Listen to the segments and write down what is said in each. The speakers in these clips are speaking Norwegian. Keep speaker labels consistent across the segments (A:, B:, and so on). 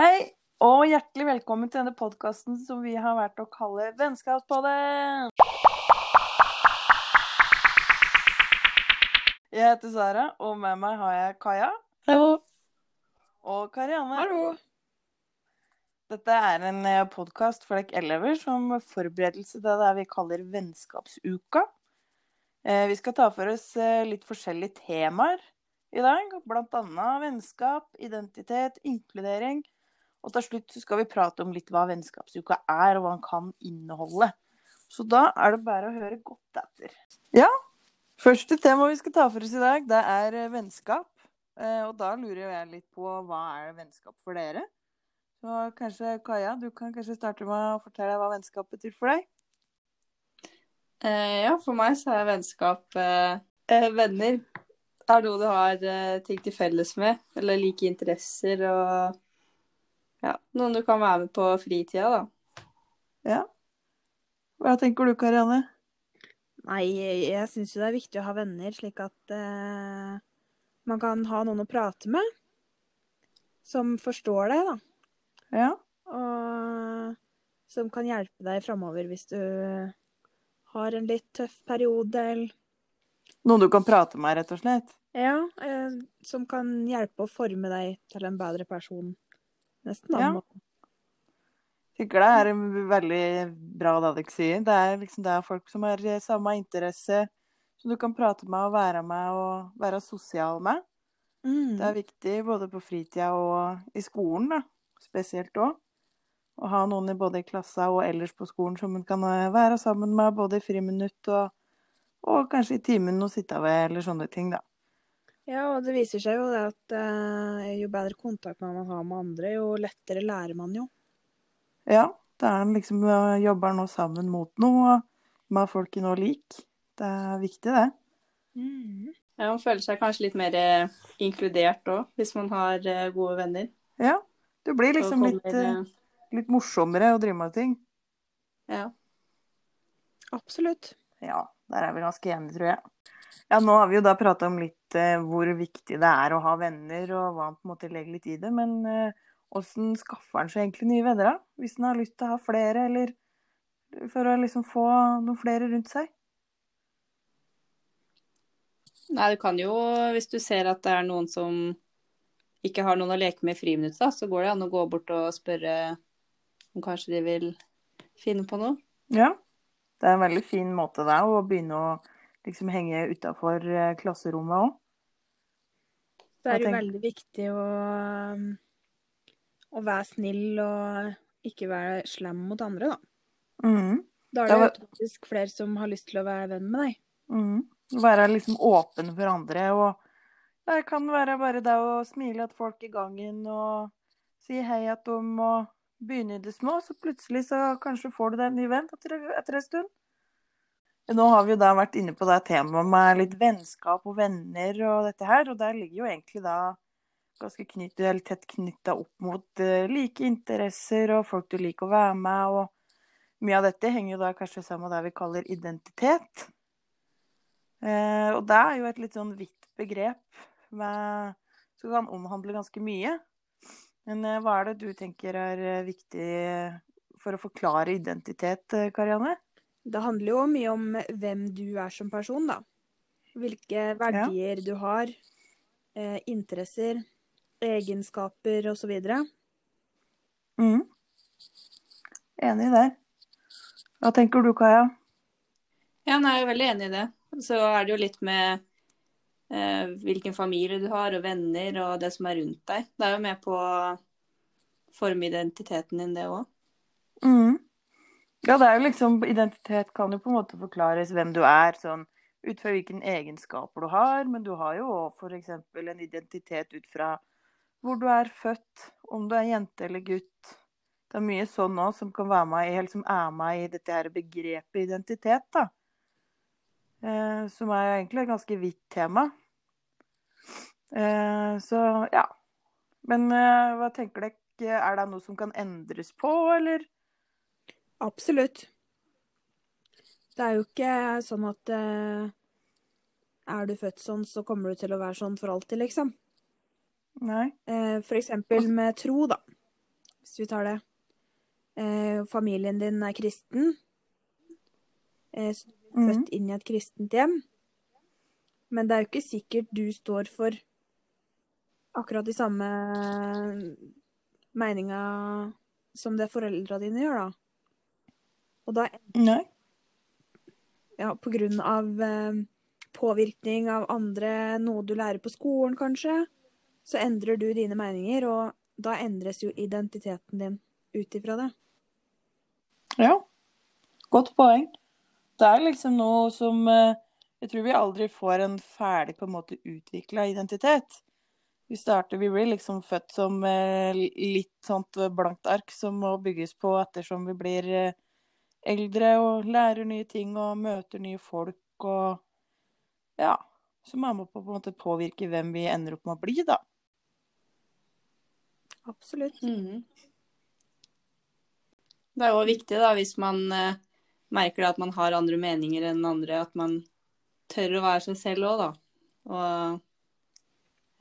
A: Hei, og hjertelig velkommen til denne podkasten som vi har vært å kalle Vennskapspodden. Jeg heter Sara, og med meg har jeg Kaja
B: Hallo.
A: og Karianne.
B: Hallo.
A: Dette er en podkast for dere elever som forberedelse til det vi kaller Vennskapsuka. Eh, Vi skal ta for oss eh, litt forskjellige temaer i dag, blant annet vennskap, identitet, inkludering. Og til slutt skal vi prate om litt hva Vennskapsuka er, og hva den kan inneholde. Så da er det bare å høre godt etter. Ja, første tema vi skal ta for oss i dag, det er eh, vennskap. Eh, Og da lurer jeg litt på hva er vennskap for dere? Så kanskje Kaja, du kan kanskje starte med å fortelle hva vennskap betyr for deg?
B: Eh, ja, for meg så er vennskap eh, venner. Det Er noe du har eh, ting til felles med, eller like interesser og ja, noen du kan være med på fritida, da.
A: Ja. Hva tenker du, Karianne?
C: Nei, jeg syns jo det er viktig å ha venner, slik at eh, man kan ha noen å prate med. Som forstår deg, da.
A: Ja.
C: Og som kan hjelpe deg framover hvis du har en litt tøff periode, eller
A: Noen du kan prate med, rett og slett?
C: Ja, eh, som kan hjelpe å forme deg til en bedre person. Nesten.
A: Ja.
C: da.
A: tenker det er veldig bra det Alex sier. Det er liksom det er folk som har eh, samme interesse, som du kan prate med og være med og være sosial med.
C: Mm.
A: Det er viktig både på fritida og i skolen, da. Spesielt òg. Å ha noen både i klassa og ellers på skolen som man kan eh, være sammen med både i friminutt og, og kanskje i timen å sitte ved, eller sånne ting, da.
C: Ja, og det viser seg jo det at eh, jo bedre kontakt man har med andre, jo lettere lærer man jo.
A: Ja, det er liksom eh, jobber nå sammen mot noe, og med folk i noe lik. Det er viktig, det.
B: Ja, man føler seg kanskje litt mer eh, inkludert òg, hvis man har eh, gode venner.
A: Ja. Det blir liksom litt,
B: kommer,
A: litt morsommere å drive med ting.
B: Ja.
C: Absolutt.
A: Ja, der er vi ganske enige, tror jeg. Ja, nå har vi jo da prata om litt eh, hvor viktig det er å ha venner, og hva han på en måte legger litt i det. Men eh, skaffer han seg egentlig nye venner, da? Hvis han har lyst til å ha flere, eller for å liksom få noen flere rundt seg?
B: Nei, du kan jo, hvis du ser at det er noen som ikke har noen å leke med i friminuttet, da, så går det an å gå bort og spørre om kanskje de vil finne på noe.
A: Ja. Det er en veldig fin måte er, å begynne å liksom henge utafor klasserommet òg.
C: Det er jo veldig viktig å, um, å være snill og ikke være slem mot andre, da.
A: Mm.
C: Da er
A: Det
C: det
A: var-
C: automatisk flere som har lyst til å være venn med deg.
A: Mm. Være liksom åpen for andre. Og det kan være bare det å smile at folk i gangen og si hei at de må begynne i det små. Så plutselig så kanskje får du deg en ny venn etter, etter en stund. Nå har vi jo da vært inne på det temaet med litt vennskap og venner og dette her. Og der ligger jo egentlig da ganske eller tett knytta opp mot eh, like interesser og folk du liker å være med. Og mye av dette henger jo da kanskje sammen med det vi kaller identitet. Eh, og det er jo et litt sånn vidt begrep med, som kan omhandle ganske mye. Men eh, hva er det du tenker er viktig for å forklare identitet, Karianne?
C: Det handler jo mye om hvem du er som person, da. Hvilke verdier du har, eh, interesser, egenskaper osv.
A: Mm. Enig der. Hva tenker du, Kaja?
B: Ja, nei, jeg er veldig enig i det. Så er det jo litt med eh, hvilken familie du har, og venner, og det som er rundt deg. Det er jo med på å forme identiteten din, det òg.
A: Mhm. Ja, det er jo liksom Identitet kan jo på en måte forklares hvem du er, sånn ut fra hvilke egenskaper du har, men du har jo f.eks. en identitet ut fra hvor du er født, om du er jente eller gutt. Det er mye sånn òg som kan være med i, eller som er med i dette her begrepet identitet, da. Eh, som er jo egentlig et ganske vidt tema. Eh, så ja. Men eh, hva tenker dere? Er det noe som kan endres på, eller?
C: Absolutt. Det er jo ikke sånn at eh, er du født sånn, så kommer du til å være sånn for alltid, liksom.
A: Nei.
C: Eh, for eksempel med tro, da. hvis vi tar det. Eh, familien din er kristen. Eh,
A: født
C: født inn i et kristent hjem. Men det er jo ikke sikkert du står for akkurat de samme meninga som det foreldra dine gjør, da. Og da
A: Nei.
C: ja, på grunn av eh, påvirkning av andre, noe du lærer på skolen kanskje, så endrer du dine meninger, og da endres jo identiteten din ut ifra det.
A: Ja. Godt poeng. Det er liksom noe som eh, Jeg tror vi aldri får en ferdig på en måte utvikla identitet. Vi starter, vi blir liksom født som eh, litt sånt blankt ark som må bygges på ettersom vi blir eh, eldre og lærer nye ting og møter nye folk og Ja. Som er med på å på en måte påvirke hvem vi ender opp med å bli, da.
C: Absolutt.
B: Mhm. Det er jo viktig da, hvis man eh, merker at man har andre meninger enn andre, at man tør å være seg selv òg, da. Og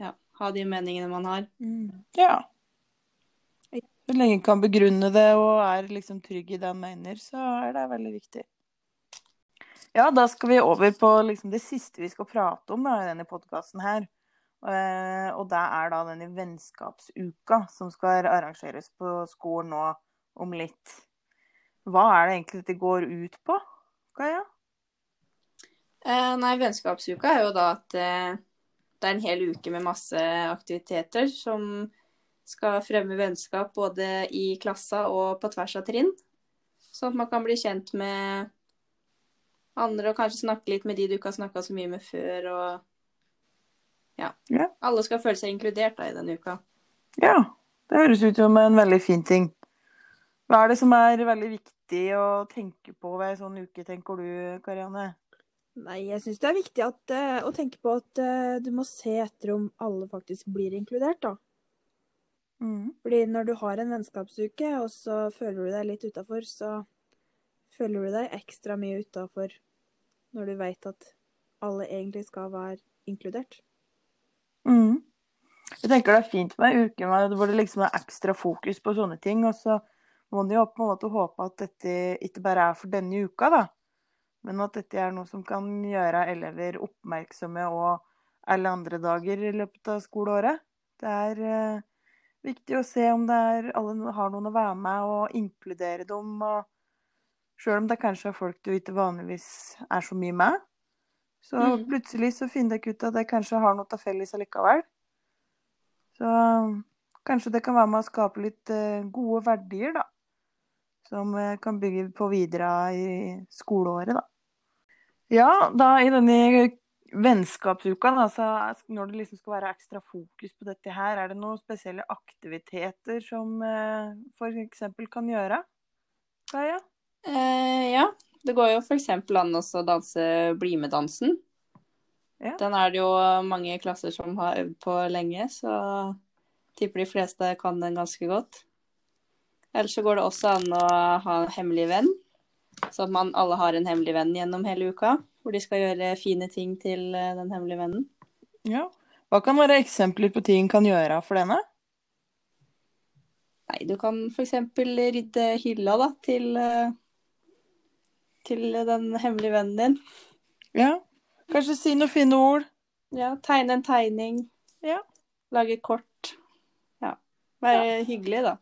B: ja, ha de meningene man har.
C: Mm.
A: Ja. Så lenge en kan begrunne det og er liksom trygg i det en mener, så er det veldig viktig. Ja, da skal vi over på liksom det siste vi skal prate om da, i denne podkasten her. Eh, og det er da denne vennskapsuka som skal arrangeres på skolen nå om litt. Hva er det egentlig dette går ut på, Kaja?
B: Eh, nei, vennskapsuka er jo da at eh, det er en hel uke med masse aktiviteter som skal fremme vennskap både i klassa og på tvers av trinn. Sånn at man kan bli kjent med andre og kanskje snakke litt med de du ikke har snakka så mye med før. Og ja.
A: Ja.
B: Alle skal føle seg inkludert da i denne uka.
A: Ja, det høres ut som en veldig fin ting. Hva er det som er veldig viktig å tenke på ved en sånn uke, tenker du, Karianne?
C: Nei, jeg syns det er viktig at, uh, å tenke på at uh, du må se etter om alle faktisk blir inkludert, da.
A: Mm.
C: Fordi når du har en vennskapsuke, og så føler du deg litt utafor, så føler du deg ekstra mye utafor når du veit at alle egentlig skal være inkludert.
A: Mm. Jeg tenker det er fint med en uke hvor det liksom er ekstra fokus på sånne ting. Og så må en jo på en måte håpe at dette ikke bare er for denne uka, da. Men at dette er noe som kan gjøre elever oppmerksomme og alle andre dager i løpet av skoleåret. Det er eh, viktig å se om det er, alle har noen å være med, og inkludere dem. Og sjøl om det kanskje er folk du ikke vanligvis er så mye med, så
B: mm.
A: plutselig så finner dere ut at de kanskje har noe til felles allikevel. Så kanskje det kan være med å skape litt eh, gode verdier, da. Som kan bygge på videre i skoleåret, da. Ja, da i denne vennskapsuka, altså, når det liksom skal være ekstra fokus på dette her, er det noen spesielle aktiviteter som eh, f.eks. kan gjøre? Kaja?
B: Eh, ja, det går jo f.eks. an å danse BlimE-dansen.
A: Ja.
B: Den er det jo mange klasser som har øvd på lenge, så tipper de fleste kan den ganske godt. Ellers så går det også an å ha en hemmelig venn, så at man alle har en hemmelig venn gjennom hele uka. Hvor de skal gjøre fine ting til eh, den hemmelige vennen.
A: Ja. Hva kan være eksempler på ting kan gjøre for denne?
B: Nei, du kan f.eks. rydde hylla da, til, eh, til den hemmelige vennen din.
A: Ja. Kanskje si noen fine ord?
B: Ja, tegne en tegning.
A: Ja.
B: Lage kort. Ja. Være hyggelig, da.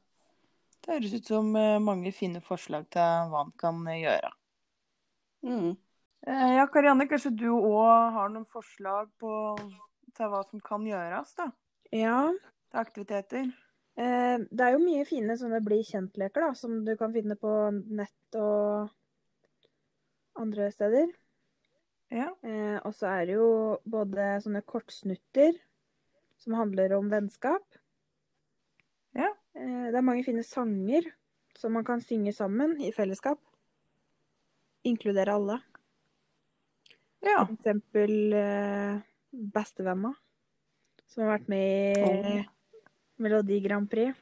A: Det høres ut som eh, mange fine forslag til hva en kan gjøre.
B: Mm.
A: Eh, Ja, Karianne, kanskje du òg har noen forslag på til hva som kan gjøres, da?
C: Ja,
A: Til aktiviteter?
C: eh, det er jo mye fine sånne bli kjent-leker, da, som du kan finne på nett og andre steder.
A: Ja.
C: Eh, og så er det jo både sånne kortsnutter som handler om vennskap.
A: Ja.
C: Det er mange fine sanger som man kan synge sammen i fellesskap. Inkludere alle.
A: Ja.
C: For eksempel eh, Bestevenner, som har vært med i
A: oh.
C: Melodi Grand Prix.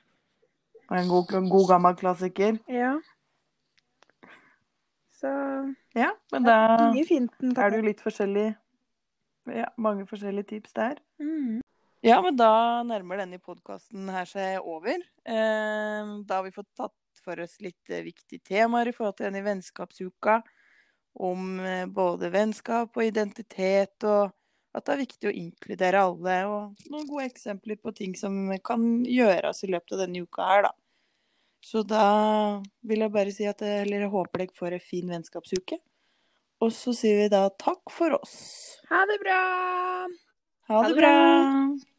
A: En god, god gammel klassiker.
C: Ja. Så
A: Ja, men da er det jo litt forskjellig Ja, mange forskjellige tips der.
C: mm.
A: Ja, men da nærmer denne podkasten her seg over. Eh, da har vi fått tatt for oss litt eh, viktige temaer i forhold til denne vennskapsuka. Om eh, både vennskap og identitet, og at det er viktig å inkludere alle. Og noen gode eksempler på ting som kan gjøres i løpet av denne uka her, da. Så da vil jeg bare si at jeg, eller jeg håper dere får en fin vennskapsuke. Og så sier vi da takk for oss.
C: Ha det bra!
A: Ha
B: Ha
A: det
B: det bra.
A: bra.